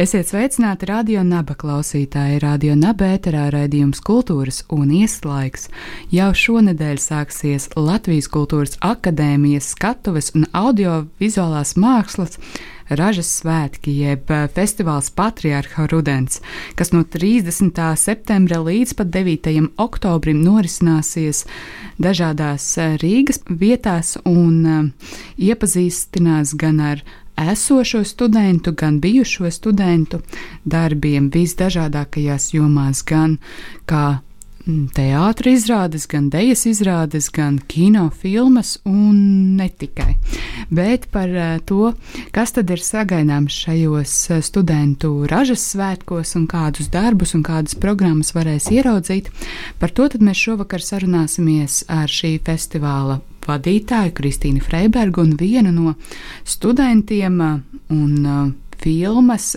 Esiet sveicināti radio naba klausītāji. Radio naba ēterā raidījums kultūras un ieslaiks. Jau šonadēļ sāksies Latvijas Kultūras Akadēmijas skatuves un audiovizuālās mākslas Ražas svētki, jeb festivāls Patriarcha Rudens, kas no 30. septembra līdz pat 9. oktobrim norisināsies dažādās Rīgas vietās un iepazīstinās gan ar esošo studentu, gan bijušo studentu darbiem visdažādākajās jomās, gan kā teātris izrādes, gan dejas izrādes, gan kinofilmas un ne tikai. Bet par to, kas tad ir sagaidāms šajos studentu ražas svētkos un kādus darbus un kādas programmas varēs ieraudzīt, par to mēs šovakar sarunāsimies ar šī festivāla vadītāju Kristīnu Freibergu un vienu no studentiem un filmas,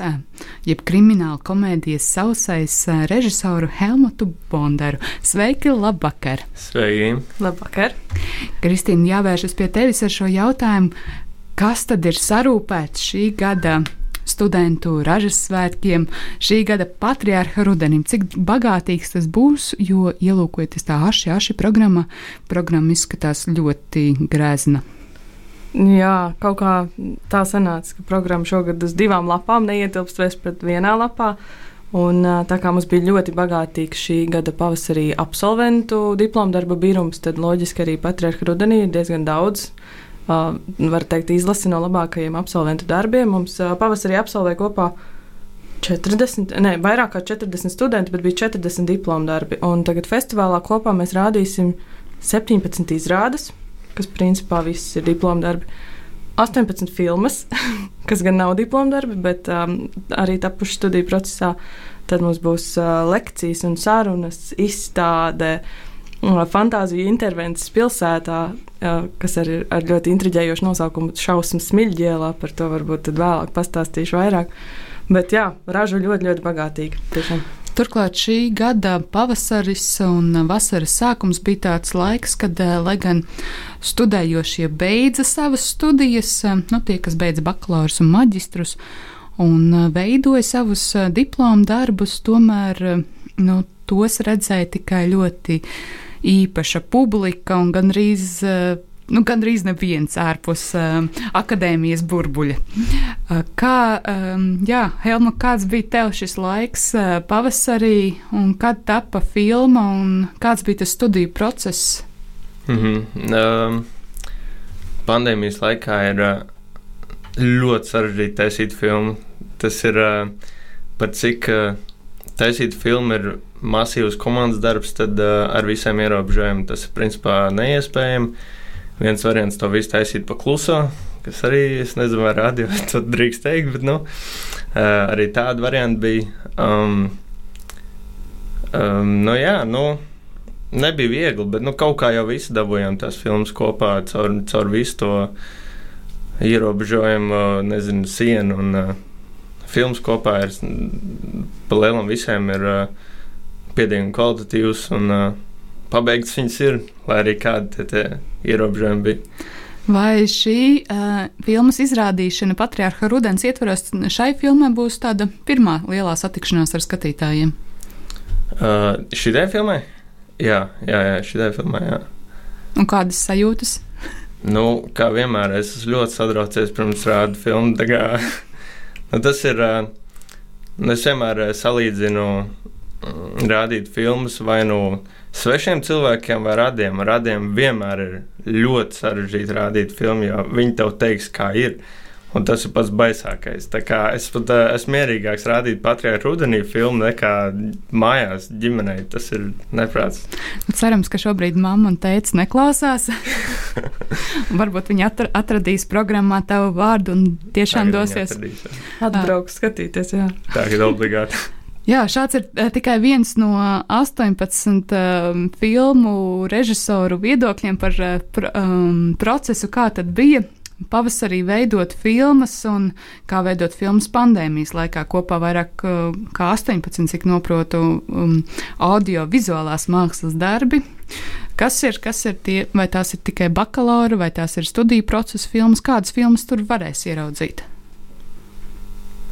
jeb krimināla komēdijas sausais režisoru Helmutu Bondaru. Sveiki, labvakar! Sveiki! Labvakar! Kristīna, jāvēršas pie tevis ar šo jautājumu. Kas tad ir sarūpēts šī gada studentu ražas svētkiem, šī gada patriārha rudenim. Cik bagātīgs tas būs, jo ielūkojoties tā aši, aši programma, programma izskatās ļoti grēzna. Jā, kaut kā tā sanāca, ka programma šogad uz divām lapām neietilpst vairs pret vienā lapā. Un, tā kā mums bija ļoti bagātīgs šī gada pavasarī absolventu diplomu darba birums, tad loģiski arī patriarcha rudenī ir diezgan daudz. Uh, var teikt, izlasi no labākajiem absolventu darbiem. Mums uh, pavasarī absolvēja kopā 40, ne, vairāk kā 40 studenti, bet bija 40 diplomu darbi. Un tagad festivālā kopā mēs rādīsim 17 izrādes kas principā viss ir diploma darbi. 18 filmas, kas gan nav diploma darbi, bet um, arī tapuši studiju procesā. Tad mums būs uh, lekcijas un sarunas, izstāde, uh, fantāzija intervences pilsētā, kas arī ir ar ļoti intriģējošu nosaukumu Šausmas smilģielā. Par to varbūt vēlāk pastāstīšu vairāk. Bet jā, ražu ļoti, ļoti bagātīgi. Tiešām. Turklāt šī gada pavasaris un vasaras sākums bija tāds laiks, kad, eh, lai gan studējošie beidza savas studijas, eh, nu, tie, kas beidza bakalaurus un maģistrus, un eh, veidoja savus diplomu darbus, tomēr nu, tos redzēja tikai ļoti īpaša publika un gandrīz nu, gandrīz neviens ārpus uh, akadēmijas burbuļa. Uh, kā, um, jā, Helma, kāds bija tev šis laiks uh, pavasarī, un kad tapa filma, un kāds bija tas studiju process? Mm -hmm. um, pandēmijas laikā ir uh, ļoti sarežģīti taisīt filmu. Tas ir uh, par cik uh, taisīt filmu ir masīvs komandas darbs, tad uh, ar visiem ierobežojumiem tas ir principā neiespējami. Uh, viens variants to visu taisīt pa kluso, kas arī, es nezinu, vai radio to drīkst teikt, bet, nu, arī tāda varianta bija. Um, um, nu, jā, nu, nebija viegli, bet, nu, kaut kā jau visi dabūjām tās filmas kopā caur, caur visu to ierobežojumu, nezinu, sienu un uh, filmas kopā ir, pa lielam visiem ir uh, pietiekami kvalitatīvs un uh, pabeigts viņas ir, lai arī kādi te, te ierobežojumi bija. Vai šī uh, filmas izrādīšana Patriarcha Rudens ietvaros šai filmai būs tāda pirmā lielā satikšanās ar skatītājiem? Uh, Šī filmai? Jā, jā, jā šī filmai. Jā. Un kādas sajūtas? nu, kā vienmēr, es esmu ļoti sadraucies pirms rādu filmu. Kā, nu, tas ir. Uh, es vienmēr salīdzinu rādīt filmas vai nu. No svešiem cilvēkiem vai radiem. Radiem vienmēr ir ļoti sarežģīti rādīt filmu, jo viņi tev teiks, kā ir. Un tas ir pats baisākais. Tā kā es pat uh, esmu mierīgāks rādīt patriarchu rudenī filmu nekā mājās ģimenei. Tas ir neprāts. Cerams, ka šobrīd mamma un tēvs neklausās. Varbūt viņi atra atradīs programmā tavu vārdu un tiešām Tagad dosies. Atbraukt, skatīties. Jā. Tā ir obligāti. Jā, šāds ir uh, tikai viens no 18 um, filmu režisoru viedokļiem par uh, pr um, procesu, kā tad bija pavasarī veidot filmas un kā veidot filmas pandēmijas laikā. Kopā vairāk uh, kā 18, cik noprotu, um, audio-vizuālās mākslas darbi. Kas ir, kas ir tie, vai tās ir tikai bakalaura, vai tās ir studiju procesa filmas, kādas filmas tur varēs ieraudzīt?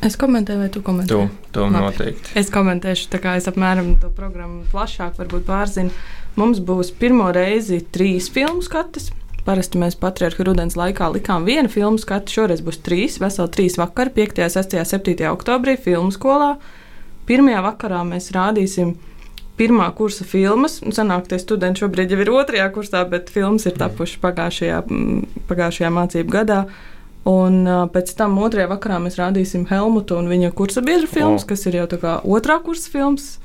Es komentēju, vai tu komentē? To, to Labi. noteikti. Es komentēšu, tā kā es apmēram to programmu plašāk varbūt pārzinu. Mums būs pirmo reizi trīs filmu skates. Parasti mēs patriarcha rudens laikā likām vienu filmu skatu. Šoreiz būs trīs, veseli trīs vakari, 5., 6., 7. oktobrī filmu skolā. Pirmajā vakarā mēs rādīsim pirmā kursa filmas. Nu, Sanāk, tie studenti šobrīd jau ir otrajā kursā, bet filmas ir tapušas pagājušajā, pagājušajā mācību gadā. Un uh, pēc tam otrajā vakarā mēs rādīsim Helmutu un viņa kursa biedru filmas, O. kas ir jau tā kā otrā kursa filmas.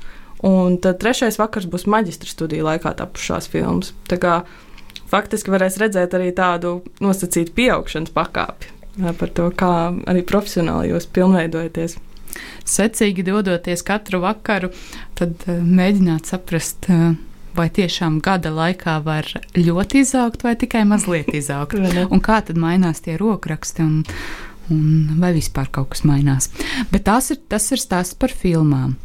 Un tad trešais vakars būs maģistra studiju laikā tapušās filmas. Tā kā faktiski varēs redzēt arī tādu nosacītu pieaugšanas pakāpi par to, kā arī profesionāli jūs pilnveidojaties. secīgi dodoties katru vakaru, tad uh, mēģināt saprast, uh, vai tiešām gada laikā var ļoti izaugt, vai tikai mazliet izaugt. Un kā tad mainās tie rokraksti, un, un vai vispār kaut kas mainās. Bet tas ir, tas ir stāsts par filmām.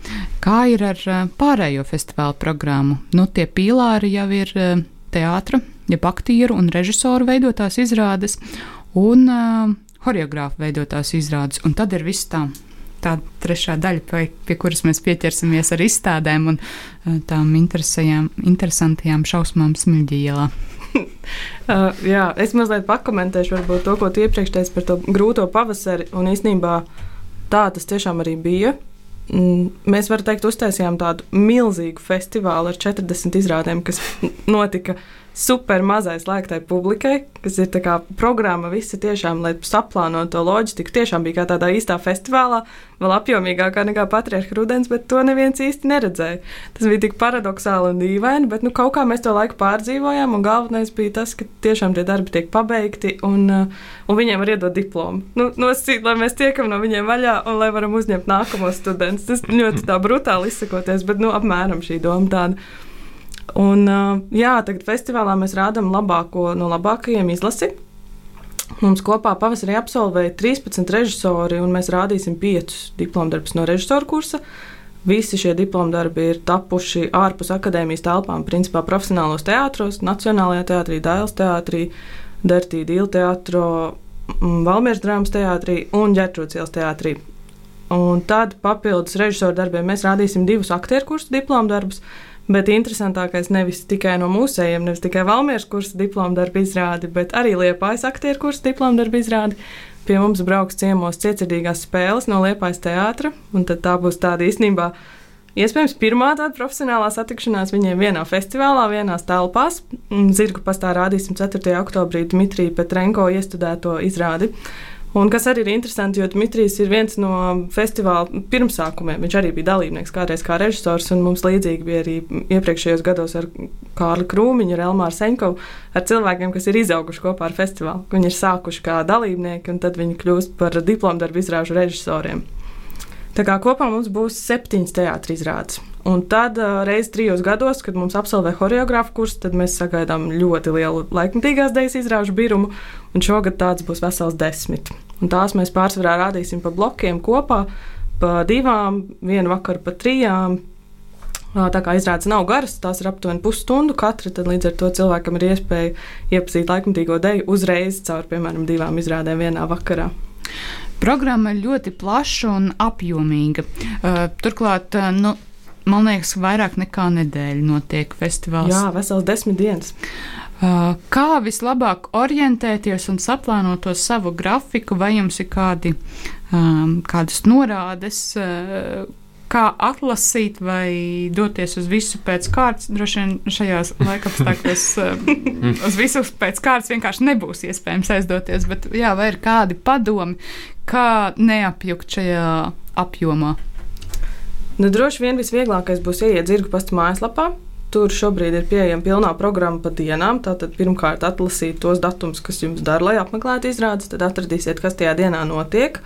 Kā ir ar uh, pārējo festivālu programmu? Nu, tie pīlāri jau ir uh, teātra, jeb aktieru un režisoru veidotās izrādes, un uh, choreogrāfu veidotās izrādes, un tad ir viss tā. Tā trešā daļa, pie, pie kuras mēs pieķersimies ar izstādēm un uh, tām interesantajām šausmām smilģielā. Uh, jā, es mazliet pakomentēšu varbūt to, ko tu iepriekš teici par to grūto pavasari. Un īstenībā tā tas tiešām arī bija. Mm, Mēs varam teikt, uztaisījām tādu milzīgu festivālu ar 40 izrādēm, kas notika super mazai slēgtai publikai, kas ir programma visa tiešām, lai saplānotu to loģistiku. Tiešām bija kā tādā īstā festivālā, vēl apjomīgākā nekā patriarcha rudens, bet to neviens īsti neredzēja. Tas bija tik paradoxāli un dīvaini, bet nu, kaut kā mēs to laiku pārdzīvojām, un galvenais bija tas, ka tiešām tie darbi tiek pabeigti, un, uh, un viņiem var iedot diplomu. Nu, nosacīt, lai mēs tiekam no viņiem vaļā, un lai varam uzņemt nākamos studentus. Tas ļoti tā brutāli izsakoties, bet nu, apmēram šī doma tāda. Un, jā, tagad festivālā mēs rādām labāko no labākajiem izlasi. Mums kopā pavasarī absolvēja 13 režisori, un mēs rādīsim 5 diplomdarbus no režisoru kursa. Visi šie diplomdarbi ir tapuši ārpus akadēmijas telpām, principā profesionālos teātros, Nacionālajā teātrī, Dāļas teātrī, Dertīda Ilta teātrī, Valmieras drāmas teātrī un Ģertrūdas ielas teātrī. Un tad papildus režisoru darbiem mēs rādīsim divus aktieru kursu diplomdarbus. Bet interesantākais nevis tikai no mūsējiem, nevis tikai Valmieras kursa diplomu darbu izrādi, bet arī Liepājas aktieru kursa diplomu darbu izrādi. Pie mums brauks ciemos cietsirdīgās spēles no Liepājas teātra, un tā būs tāda īstenībā. Iespējams, pirmā tāda profesionālā satikšanās viņiem vienā festivālā, vienās telpās. Zirgu pastā rādīsim 4. oktobrī Dmitrija Petrenko iestudēto izrādi. Un kas arī ir interesanti, jo Dmitrijs ir viens no festivāla pirmsākumiem. Viņš arī bija dalībnieks kādreiz kā režisors, un mums līdzīgi bija arī iepriekšējos gados ar Kārli Krūmiņu, ar Elmāru Senkovu, ar cilvēkiem, kas ir izauguši kopā ar festivālu. Viņi ir sākuši kā dalībnieki, un tad viņi kļūst par diplomdarbu izrāžu režisoriem. Tā kā kopā mums būs septiņas teātris izrādes. Un tad reizes trijos gados, kad mums absolvē choreogrāfu kursu, tad mēs sagaidām ļoti lielu laikmatīgās dēļas izrāžu birumu, un šogad tāds būs vesels desmit. Un tās mēs pārsvarā rādīsim pa blokiem kopā, pa divām, vienu vakaru pa trijām. Tā kā izrādes nav garas, tās ir aptuveni pusstundu katra, tad līdz ar to cilvēkam ir iespēja iepazīt laikmatīgo deju uzreiz caur, piemēram, divām izrādēm vienā vakarā. Programma ir ļoti plaša un apjomīga. Uh, turklāt, uh, nu, man liekas, vairāk nekā nedēļa notiek festivāls. Jā, vesels desmit dienas. Uh, kā vislabāk orientēties un saplānot to savu grafiku, vai jums ir kādi, um, kādas norādes, uh, kā atlasīt vai doties uz visu pēc kārtas. Droši vien šajās laikapstākļos uz visu pēc kārtas vienkārši nebūs iespējams aizdoties, bet jā, vai ir kādi padomi, kā neapjukt šajā apjomā? Nu, droši vien visvieglākais būs ieiet zirgu pastu mājaslapā. Tur šobrīd ir pieejama pilnā programma pa dienām. Tātad pirmkārt atlasīt tos datumus, kas jums dara, lai apmeklētu izrādes, tad atradīsiet, kas tajā dienā notiek.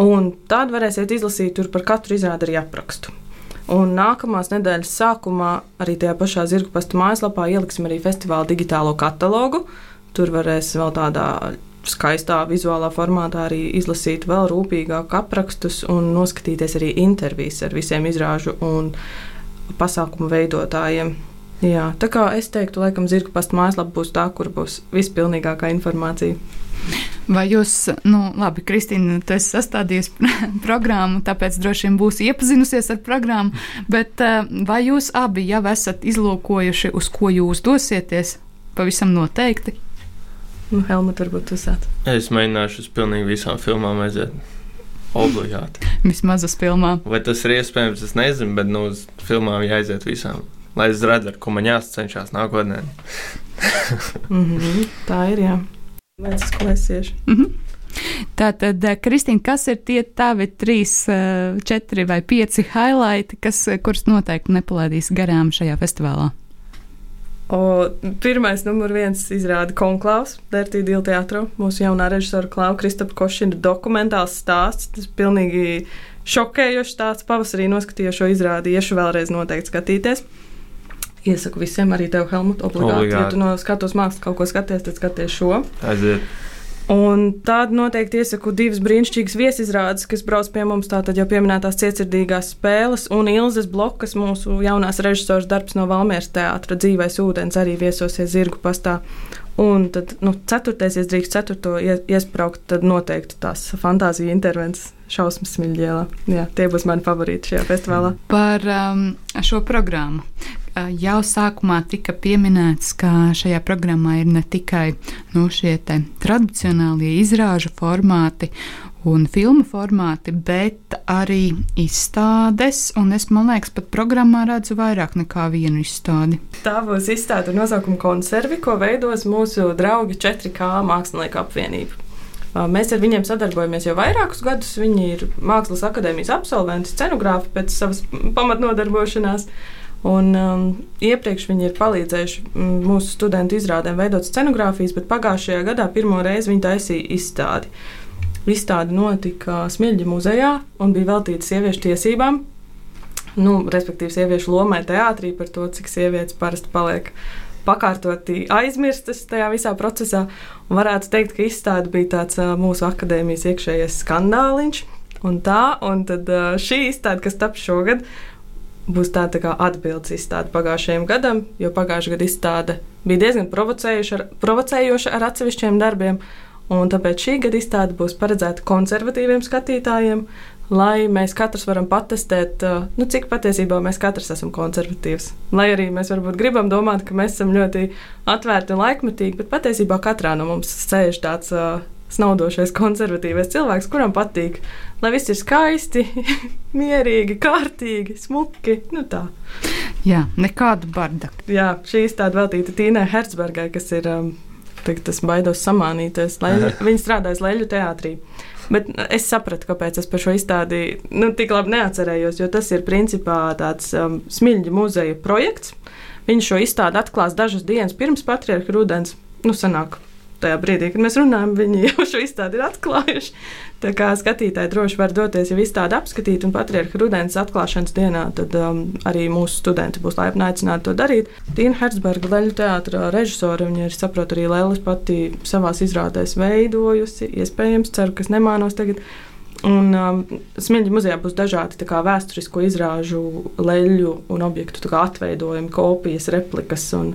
Un tad varēsiet izlasīt par katru izrādi arī aprakstu. Un nākamās nedēļas sākumā arī tajā pašā zirga pasta mājaslapā ieliksim arī festivāla digitālo katalogu. Tur varēs vēl tādā skaistā vizuālā formātā arī izlasīt vēl rūpīgāk aprakstus un noskatīties arī intervijas ar visiem izrāžu un pasākumu veidotājiem. Jā, tā kā es teiktu, laikam, zirga pasta mājaslapa būs tā, kur būs vispilnīgākā informācija. Vai jūs, nu, labi, Kristīna, tu esi sastādījusi programmu, tāpēc droši vien būs iepazinusies ar programmu, bet eh, vai jūs abi jau esat izlūkojuši, uz ko jūs dosieties? Pavisam noteikti. Nu, Helmut, varbūt tu sāc. Es mēģināšu uz pilnīgi visām filmām aiziet. Obligāti. Vismaz uz filmām. Vai tas ir iespējams, es nezinu, bet nu, uz filmām jāaiziet visām. Lai es redzu, ar ko man jāsacenšas nākotnē. mm -hmm, tā ir, jā. Vai tas, ko es iešu? Mm -hmm. Tātad, eh, Kristīna, kas ir tie tavi trīs, eh, četri vai pieci highlighti, kas, eh, kurus noteikti nepalaidīs garām šajā festivālā? O, pirmais, numur viens, izrāda konklāvs, Dārta Dīla teātrā. Mūsu jaunā režisora Klausa Kristapa Košina dokumentāls stāsts. Tas pilnīgi šokējošs stāsts. Pavasarī noskatīju šo izrādi, iešu vēlreiz noteikti skatīties. Iesaku visiem, arī tev, Helmut, obligāti. obligāti. Ja tu no skatos mākslas kaut ko skaties, tad skaties šo. Aiziet. Un tādu noteikti iesaku divas brīnišķīgas viesizrādes, kas brauc pie mums. Tātad jau pieminētās cietsirdīgās spēles un Ilzas blokas, mūsu jaunās režisors darbs no Valmieras teātra dzīvais ūdens arī viesosies zirgu pastā. Un tad, nu, ceturtais, ja drīkst ceturto iesprāgt, tad noteikti tās fantāzija intervences šausmas smilģielā. Jā, tie būs mani favorīti šajā festivālā. Par um, šo programmu. Uh, jau sākumā tika pieminēts, ka šajā programmā ir ne tikai nu, šie tradicionālie izrāžu formāti un filmu formāti, bet arī izstādes. Un es, man liekas, pat programmā redzu vairāk nekā vienu izstādi. Tā būs izstāde ar nosaukumu konservi, ko veidos mūsu draugi 4K mākslinieku apvienība. Mēs ar viņiem sadarbojamies jau vairākus gadus. Viņi ir Mākslas akadēmijas absolventi, scenogrāfi pēc savas pamatnodarbošanās. Un, um, iepriekš viņi ir palīdzējuši mūsu studentu izrādēm veidot scenogrāfijas, bet pagājušajā gadā pirmo reizi viņi taisīja izstādi. Izstāde notika Smilģa muzejā un bija veltīta sieviešu tiesībām, nu, respektīvi, sieviešu lomai teātrī par to, cik sievietes parasti paliek pakārtoti aizmirstas tajā visā procesā. Un varētu teikt, ka izstāde bija tāds uh, mūsu akadēmijas iekšējais skandāliņš. Un tā, un tad uh, šī izstāde, kas taps šogad, būs tā, tā kā atbildes izstāde pagājušajam gadam, jo pagājušā gada izstāde bija diezgan provocējoša ar, provocējoša ar atsevišķiem darbiem. Tāpēc šī gada izstāde būs paredzēta konservatīviem skatītājiem, lai mēs katrs varam patestēt, nu, cik patiesībā mēs katrs esam konservatīvs. Lai arī mēs varbūt gribam domāt, ka mēs esam ļoti atvērti un laikmetīgi, bet patiesībā katrā no mums sēž tāds snaudošais konservatīvais cilvēks, kuram patīk, lai viss ir skaisti, mierīgi, kārtīgi, smuki. Nu tā. Jā, nekāda barda. Jā, šī izstāde veltīta Tīnai Herzbergai, kas ir um, es baidos samānīties. Viņa strādājas Leļu teātrī. Bet es sapratu, kāpēc es par šo izstādi nu, tik labi neatcerējos, jo tas ir principā tāds um, smilģa muzeja projekts. Viņš šo izstādi atklās dažas dienas pirms patriarcha rudens. Nu, sanāk, tajā brīdī, kad mēs runājam, viņi jau šo izstādi ir atklājuši. Tā kā skatītāji droši var doties jau izstādi apskatīt, un patriarcha rudens atklāšanas dienā tad um, arī mūsu studenti būs laipni aicināti to darīt. Tīna Herzberga leļu teātra režisore, viņa ir, saprot, arī Lēlis pati savās izrādēs veidojusi, iespējams, ceru, ka es nemānos tagad. Un um, Smilģa muzejā būs dažādi kā, vēsturisko izrāžu, leļu un objektu atveidojumi, kopijas, replikas. Un,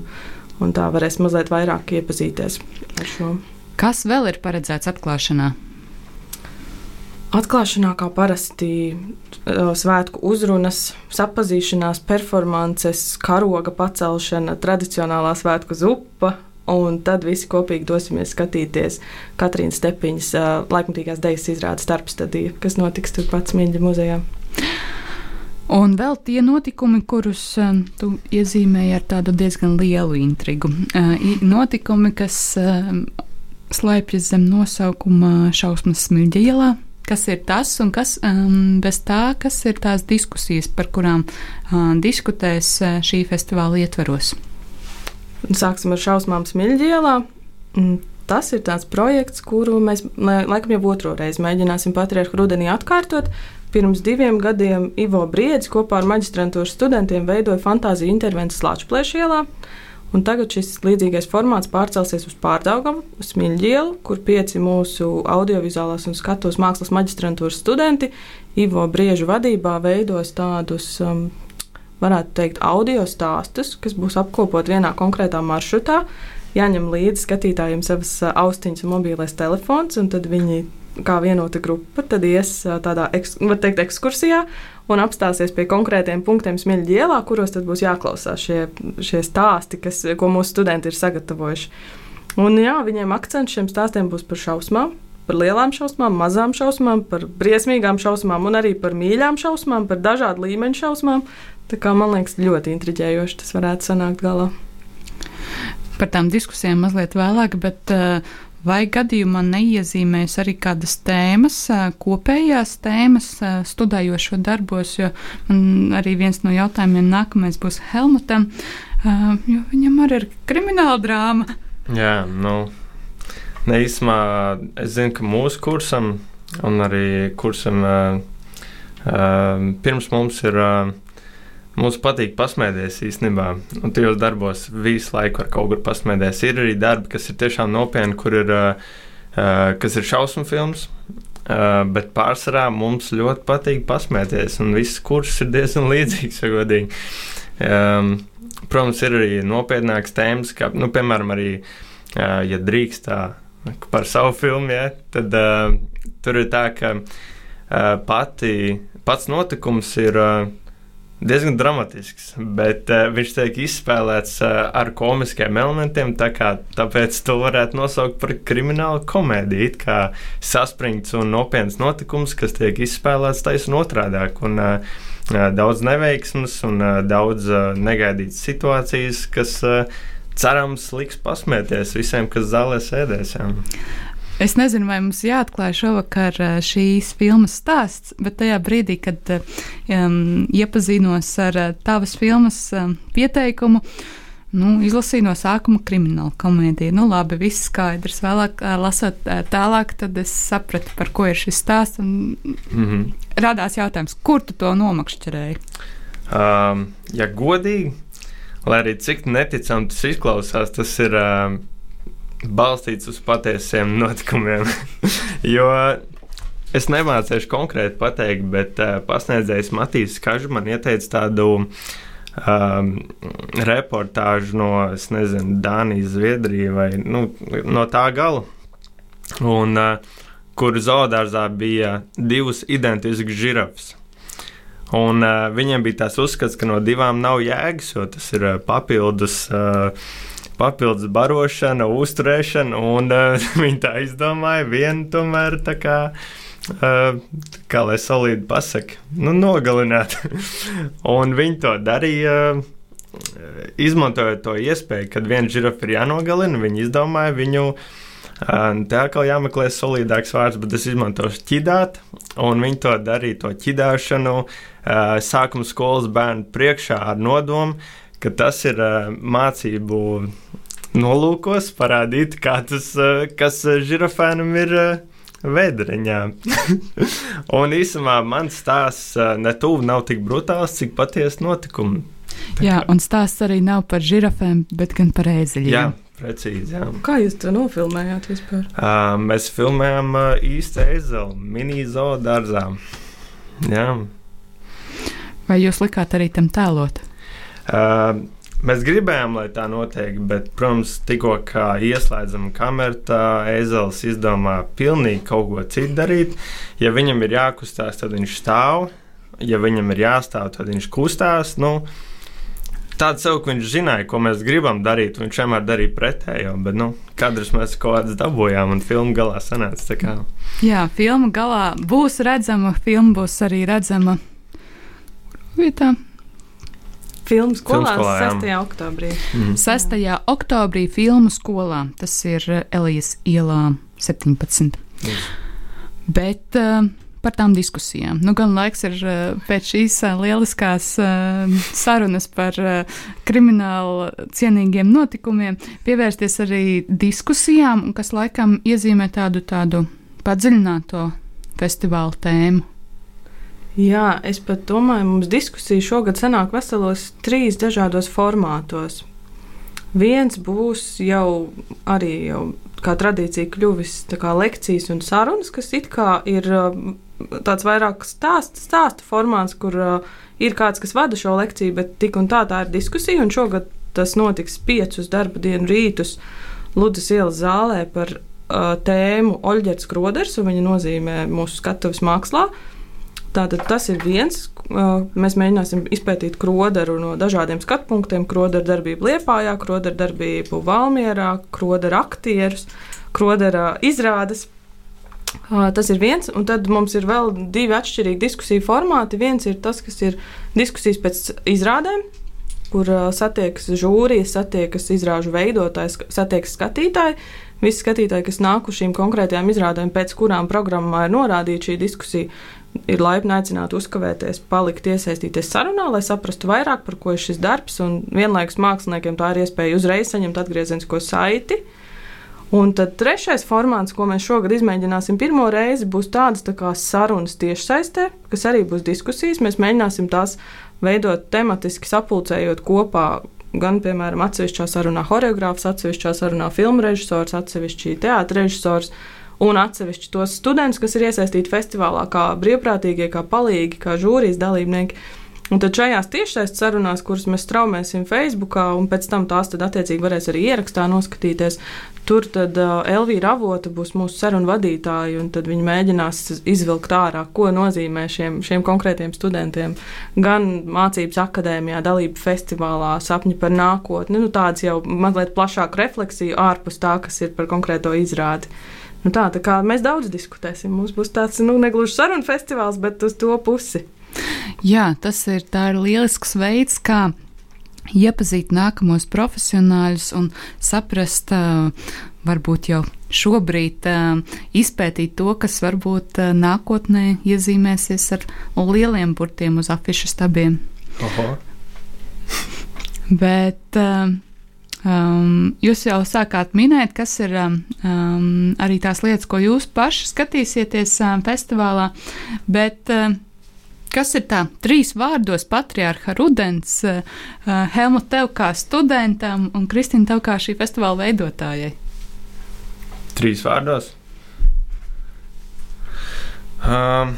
un tā varēs mazliet vairāk iepazīties ar šo. Kas vēl ir paredzēts atklāšanā? Atklāšanā kā parasti svētku uzrunas, sapazīšanās, performances, karoga pacelšana, tradicionālā svētku zupa. Un tad visi kopīgi dosimies skatīties Katrīnas Stepiņas laikmatīgās dejas izrādes starpstadiju, kas notiks turpat Smilģa muzejā. Un vēl tie notikumi, kurus um, tu iezīmēji ar tādu diezgan lielu intrigu. Uh, notikumi, kas um, slēpjas zem nosaukuma šausmas smilģa ielā. Kas ir tas un kas um, bez tā, kas ir tās diskusijas, par kurām uh, diskutēs uh, šī festivāla ietveros? Sāksim ar šausmām smilģa ielā. Mm, tas ir tāds projekts, kuru mēs laikam jau otro reizi mēģināsim patriarhu rudenī atkārtot. Pirms diviem gadiem Ivo Briedis kopā ar maģistrantūras studentiem veidoja fantāziju intervenciju Latvijas ielā. Un tagad šis līdzīgais formāts pārcelsies uz Pārdaugavu, uz Smilģielu, kur pieci mūsu audiovizuālās un skatuves mākslas maģistrantūras studenti Ivo Briežu vadībā veidos tādus, um, varētu teikt, audio stāstus, kas būs apkopot vienā konkrētā maršrutā. Jāņem līdzi skatītājiem savas austiņas un mobilais telefons, un tad viņi kā vienota grupa, tad ies tādā eks, teikt, ekskursijā un apstāsies pie konkrētiem punktiem Smilģa ielā, kuros tad būs jāklausās šie, šie stāsti, kas, ko mūsu studenti ir sagatavojuši. Un jā, viņiem akcents šiem stāstiem būs par šausmām, par lielām šausmām, mazām šausmām, par briesmīgām šausmām un arī par mīļām šausmām, par dažādu līmeņu šausmām. Tā kā man liekas, ļoti intriģējoši tas varētu sanākt galā. Par tām diskusijām mazliet vēlāk, bet uh, vai gadījumā neiezīmēs arī kādas tēmas, kopējās tēmas, studējot šo darbos, jo man arī viens no jautājumiem nākamais būs Helmutam, jo viņam arī ir krimināla drāma. Jā, nu, neizmā, es zinu, ka mūsu kursam un arī kursam pirms mums ir Mums patīk pasmēties īstenībā, un tajos darbos visu laiku var kaut kur pasmēties. Ir arī darbi, kas ir tiešām nopietni, kur ir, uh, kas ir šausmu filmas, uh, bet pārsvarā mums ļoti patīk pasmēties, un viss kurs ir diezgan līdzīgs, ja godīgi. Um, protams, ir arī nopietnākas tēmas, kā, nu, piemēram, arī, uh, ja drīkst tā par savu filmu, ja, tad uh, tur ir tā, ka uh, pati, pats notikums ir. Uh, diezgan dramatisks, bet uh, viņš tiek izspēlēts uh, ar komiskiem elementiem. Tā kā, tāpēc to varētu nosaukt par kriminālu komēdiju. It kā saspringts un nopietns notikums, kas tiek izspēlēts taisnīgi otrādāk. Un, uh, Daudz neveiksmes un uh, daudz uh, negaidītas situācijas, kas uh, cerams liks pasmieties visiem, kas zālē sēdēs. Jā. Es nezinu, vai mums jāatklāj šovakar eh, šīs filmas stāsts, bet tajā brīdī, kad um, iepazinos ar uh, tavas filmas um, pieteikumu, nu, izlasīju no sākuma kriminālu komēdiju. Nu, labi, viss skaidrs. Vēlāk, lasot tālāk, tad es sapratu, par ko ir šis stāsts. Un, mm -hmm. Radās jautājums, kur tu to nomakšķerēji? Um, ja godīgi, lai arī cik neticami tas izklausās, tas ir. Uh, balstīts uz patiesiem notikumiem. jo es nemācīšu konkrēti pateikt, bet uh, pasniedzējs Matīs Kažs man ieteica tādu um, reportāžu no, nezinu, Dānijas, Zviedrijas vai nu, no tā gala. Un, uh, kur zoodārzā bija divas identiskas žirafas. Un, uh, viņiem bija tas uzskats, ka no divām nav jēgas, jo tas ir uh, papildus uh, papildus barošana, uzturēšana, un uh, viņi tā izdomāja vienu tomēr tā kā. Uh, kā lai solīdi pasakā, nu, nogalināt. un viņi to darīja, uh, izmantojot to iespēju, kad viena žirafa ir jānogalina. Viņi izdomāja viņu uh, Tā kā jāmeklē solidāks vārds, bet es izmantošu ķidāt, un viņi to darīja, to ķidāšanu, sākuma skolas bērnu priekšā ar nodomu, ka tas ir uh, mācību nolūkos parādīt, tas, uh, kas žirafēnam ir. Vēdriņā. un īsumā mans stāsts ne tuvu nav tik brutāls, cik patiesi notikumi. Tā jā, un stāsts arī nav par žirafēm, bet gan par ēzeļiem. Jā, precīzi. Jā. Kā jūs to nofilmējāt vispār? Uh, mēs filmējām uh, īstu ezeli, mini zoodārzā. Jā. Vai jūs likāt arī tam tēlot? Uh, Mēs gribējām, lai tā notiek, bet, protams, tikko ieslēdzam kameru, tā ezels izdomā pilnīgi kaut ko citu darīt. Ja viņam ir jākustās, tad viņš stāv. Ja viņam ir jāstāv, tad viņš kustās. Nu, Tāds sev, ka viņš zināja, ko mēs gribam darīt. Viņš vienmēr darīja pretējo, bet nu, kadrus mēs kaut kādas dabūjām, un filma galā sanāca. Kā. Jā, filma galā būs redzama, filma būs arī redzama vietā. Filmu skolā Filmskolā, jā. 6. oktobrī. Mm. 6. oktobrī filmu skolā. Tas ir eh, Elijas ielā 17. Yes. Bet uh, par tām diskusijām. Nu, gan laiks ir uh, pēc šīs lieliskās sarunas par kriminālu cienīgiem notikumiem pievērsties arī diskusijām, un kas laikam iezīmē tādu, tādu padziļināto festivāla tēmu. Jā, es pat domāju, mums diskusija šogad sanāk veselos trīs dažādos formātos. Viens būs jau arī jau kā tradīcija kļuvis kā lekcijas un sarunas, kas it kā ir tāds vairāk stāstu, stāstu formāts, kur uh, ir kāds, kas vada šo lekciju, bet tik un tā tā ir diskusija, un šogad tas notiks piecus darba dienu rītus Ludas ielas zālē par uh, tēmu Oļģerts Kroders, un viņa nozīmē mūsu skatuves mākslā. Tātad tas ir viens. Mēs mēģināsim izpētīt kroderu no dažādiem skatu punktiem. Kroderu darbību Liepājā, kroderu darbību Valmierā, kroderu aktierus, kroderu izrādes. Tas ir viens, un tad mums ir vēl divi atšķirīgi diskusiju formāti. Viens ir tas, kas ir diskusijas pēc izrādēm, kur satiekas žūrijas, satiekas izrāžu veidotājs, satiekas skatītāji. Visi skatītāji, kas nāk uz šīm konkrētajām izrādēm, pēc kurām programmā ir norādīta šī diskusija, ir laipni aicināti uzkavēties, palikt iesaistīties sarunā, lai saprastu vairāk, par ko ir šis darbs. Un vienlaikus māksliniekiem tā ir iespēja uzreiz saņemt atgriezenisko saiti. Un tad trešais formāts, ko mēs šogad izmēģināsim pirmo reizi, būs tādas tā kā sarunas tiešsaistē, kas arī būs diskusijas. Mēs mēģināsim tās veidot tematiski, sapulcējot kopā. Gan, piemēram, atsevišķā sarunā choreogrāfs, atsevišķā sarunā filmu režisors, atsevišķi teātris režisors un atsevišķi tos studentus, kas ir iesaistīti festivālā, kā brīvprātīgie, kā palīgi, kā žūrijas dalībnieki. Un tad šajās tiešsaistes sarunās, kuras mēs straumēsim Facebook, un pēc tam tās attiecīgi varēs arī ierakstā noskatīties, tur tad uh, Elvīra Avota būs mūsu sarunu vadītāja, un tad viņi mēģinās izvilkt ārā, ko nozīmē šiem, šiem konkrētiem studentiem. Gan mācības akadēmijā, dalība festivālā, sapņi par nākotni, nu, tāds jau mazliet plašāk refleksija ārpus tā, kas ir par konkrēto izrādi. Nu tā, tā kā mēs daudz diskutēsim. Mums būs tāds nu, negluži sarunu festivāls, bet uz to pusi. Jā, tas ir, ir lielisks veids, kā iepazīt nākamos profesionāļus un saprast, varbūt jau šobrīd izpētīt to, kas varbūt nākotnē iezīmēsies ar lieliem burtiem uz afišu stabiem. Oho. Bet uh, um, jūs jau sākāt minēt, kas ir um, arī tās lietas, ko jūs paši skatīsieties um, festivālā. Bet, uh, Kas ir tā trīs vārdos patriārha rudens, uh, Helmut, tev kā studentam un Kristina, tev kā šī festivāla veidotājai? Trīs vārdos. Um,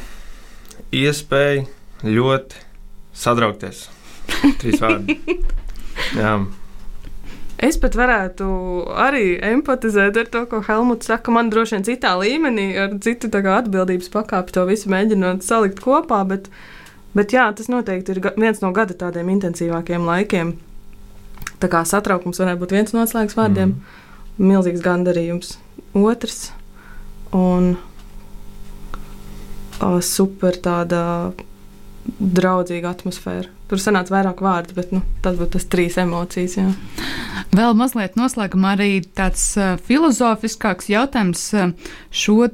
iespēja ļoti sadraukties. Trīs vārdi. Jā. Es pat varētu arī empatizēt ar to, ko Helmuts saka. Man droši vien citā līmenī, ar citu atbildības pakāpi to visu mēģinot salikt kopā. Bet, bet jā, tas noteikti ir viens no gada tādiem intensīvākiem laikiem. Tā kā satraukums varētu būt viens no atslēgas vārdiem. Mm. Milzīgs gandarījums. Otrs. Un o, super tāda draudzīga atmosfēra. Tur sanāca vairāk vārdu, bet nu, tas būtu tas trīs emocijas. Jā. Vēl mazliet noslēgumā arī tāds uh, filozofiskāks jautājums uh, šo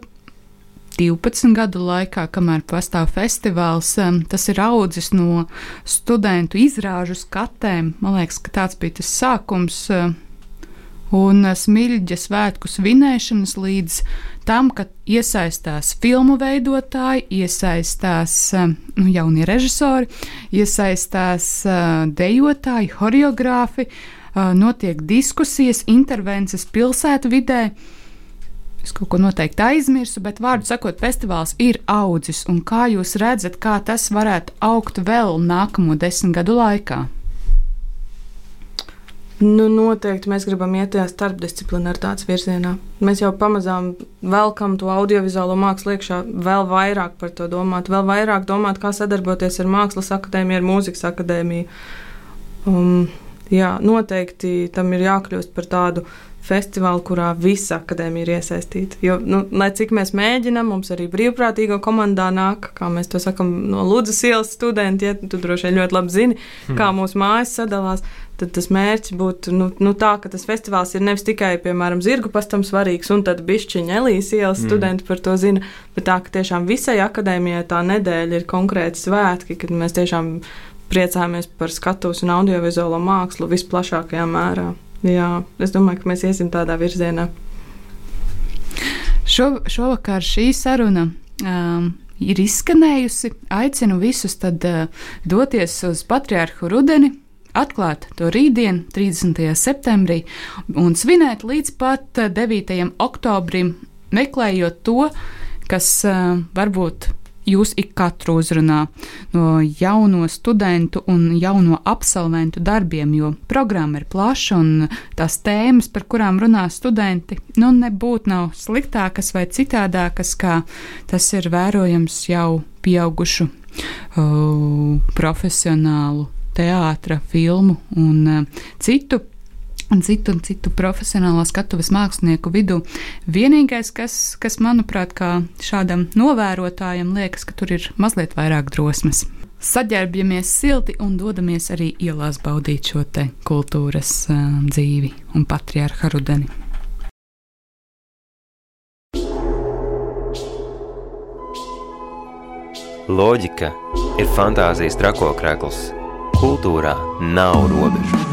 12 gadu laikā, kamēr pastāv festivāls, um, tas ir audzis no studentu izrāžu skatēm. Man liekas, ka tāds bija tas sākums. Uh, un smilģa svētku svinēšanas līdz tam, kad iesaistās filmu veidotāji, iesaistās uh, nu, jaunie režisori, iesaistās dejotāji, choreogrāfi, uh, notiek diskusijas, intervences pilsētu vidē. Es kaut ko noteikti aizmirsu, bet, vārdu sakot, festivāls ir audzis. Kā jūs redzat, kā tas varētu augt vēl nākamo desmit gadu laikā? Nu, noteikti mēs gribam iet tajā starpdisciplinaritātes virzienā. Mēs jau pamazām velkam to audiovizuālo mākslu iekšā, vēl vairāk par to domāt, vēl vairāk domāt, kā sadarboties ar Mākslas akadēmiju, ar Mūzikas akadēmiju. Um, jā, noteikti tam ir jākļūst par tādu festivālu, kurā visa akadēmija ir iesaistīta. Jo, nu, lai cik mēs mēģinām, mums arī brīvprātīgo komandā nāk, kā mēs to sakām, no Lūdzes ielas studenti, ja tu droši vien ļoti labi zini, hmm. kā mūsu mājas sadalās. Tad tas mērķis būtu nu, nu tā, ka tas festivāls ir nevis tikai, piemēram, zirgu pastam svarīgs, un tad bišķiņa Elīs ielas mm. studenti par to zina, bet tā, ka tiešām visai akadēmijai tā nedēļa ir konkrēti svētki, kad mēs tiešām priecājamies par skatuves un audiovizuālo mākslu visplašākajā mērā. Jā, es domāju, ka mēs iesim tādā virzienā. Šo, šovakar šī saruna um, ir izskanējusi. Aicinu visus tad uh, doties uz Patriarhu rudeni, atklāt to rītdienu, 30. septembrī, un svinēt līdz pat 9. Uh, oktobrim, meklējot to, kas uh, varbūt jūs ik katru uzrunā. No jauno studentu un jauno absolventu darbiem, jo programma ir plaša un tās tēmas, par kurām runā studenti, nu nebūtu nav sliktākas vai citādākas, kā tas ir vērojams jau pieaugušu uh, profesionālu teātra, filmu un uh, citu citu, un citu profesionālā skatuves mākslinieku vidū. Vienīgais, kas, kas manuprāt, kā šādam novērotājam liekas, ka tur ir mazliet vairāk drosmes. Saģērbjamies silti un dodamies arī ielās baudīt šo te kultūras um, dzīvi un patriarcha rudeni. Loģika ir fantāzijas trakokrekls. Kultūrā nav robežu.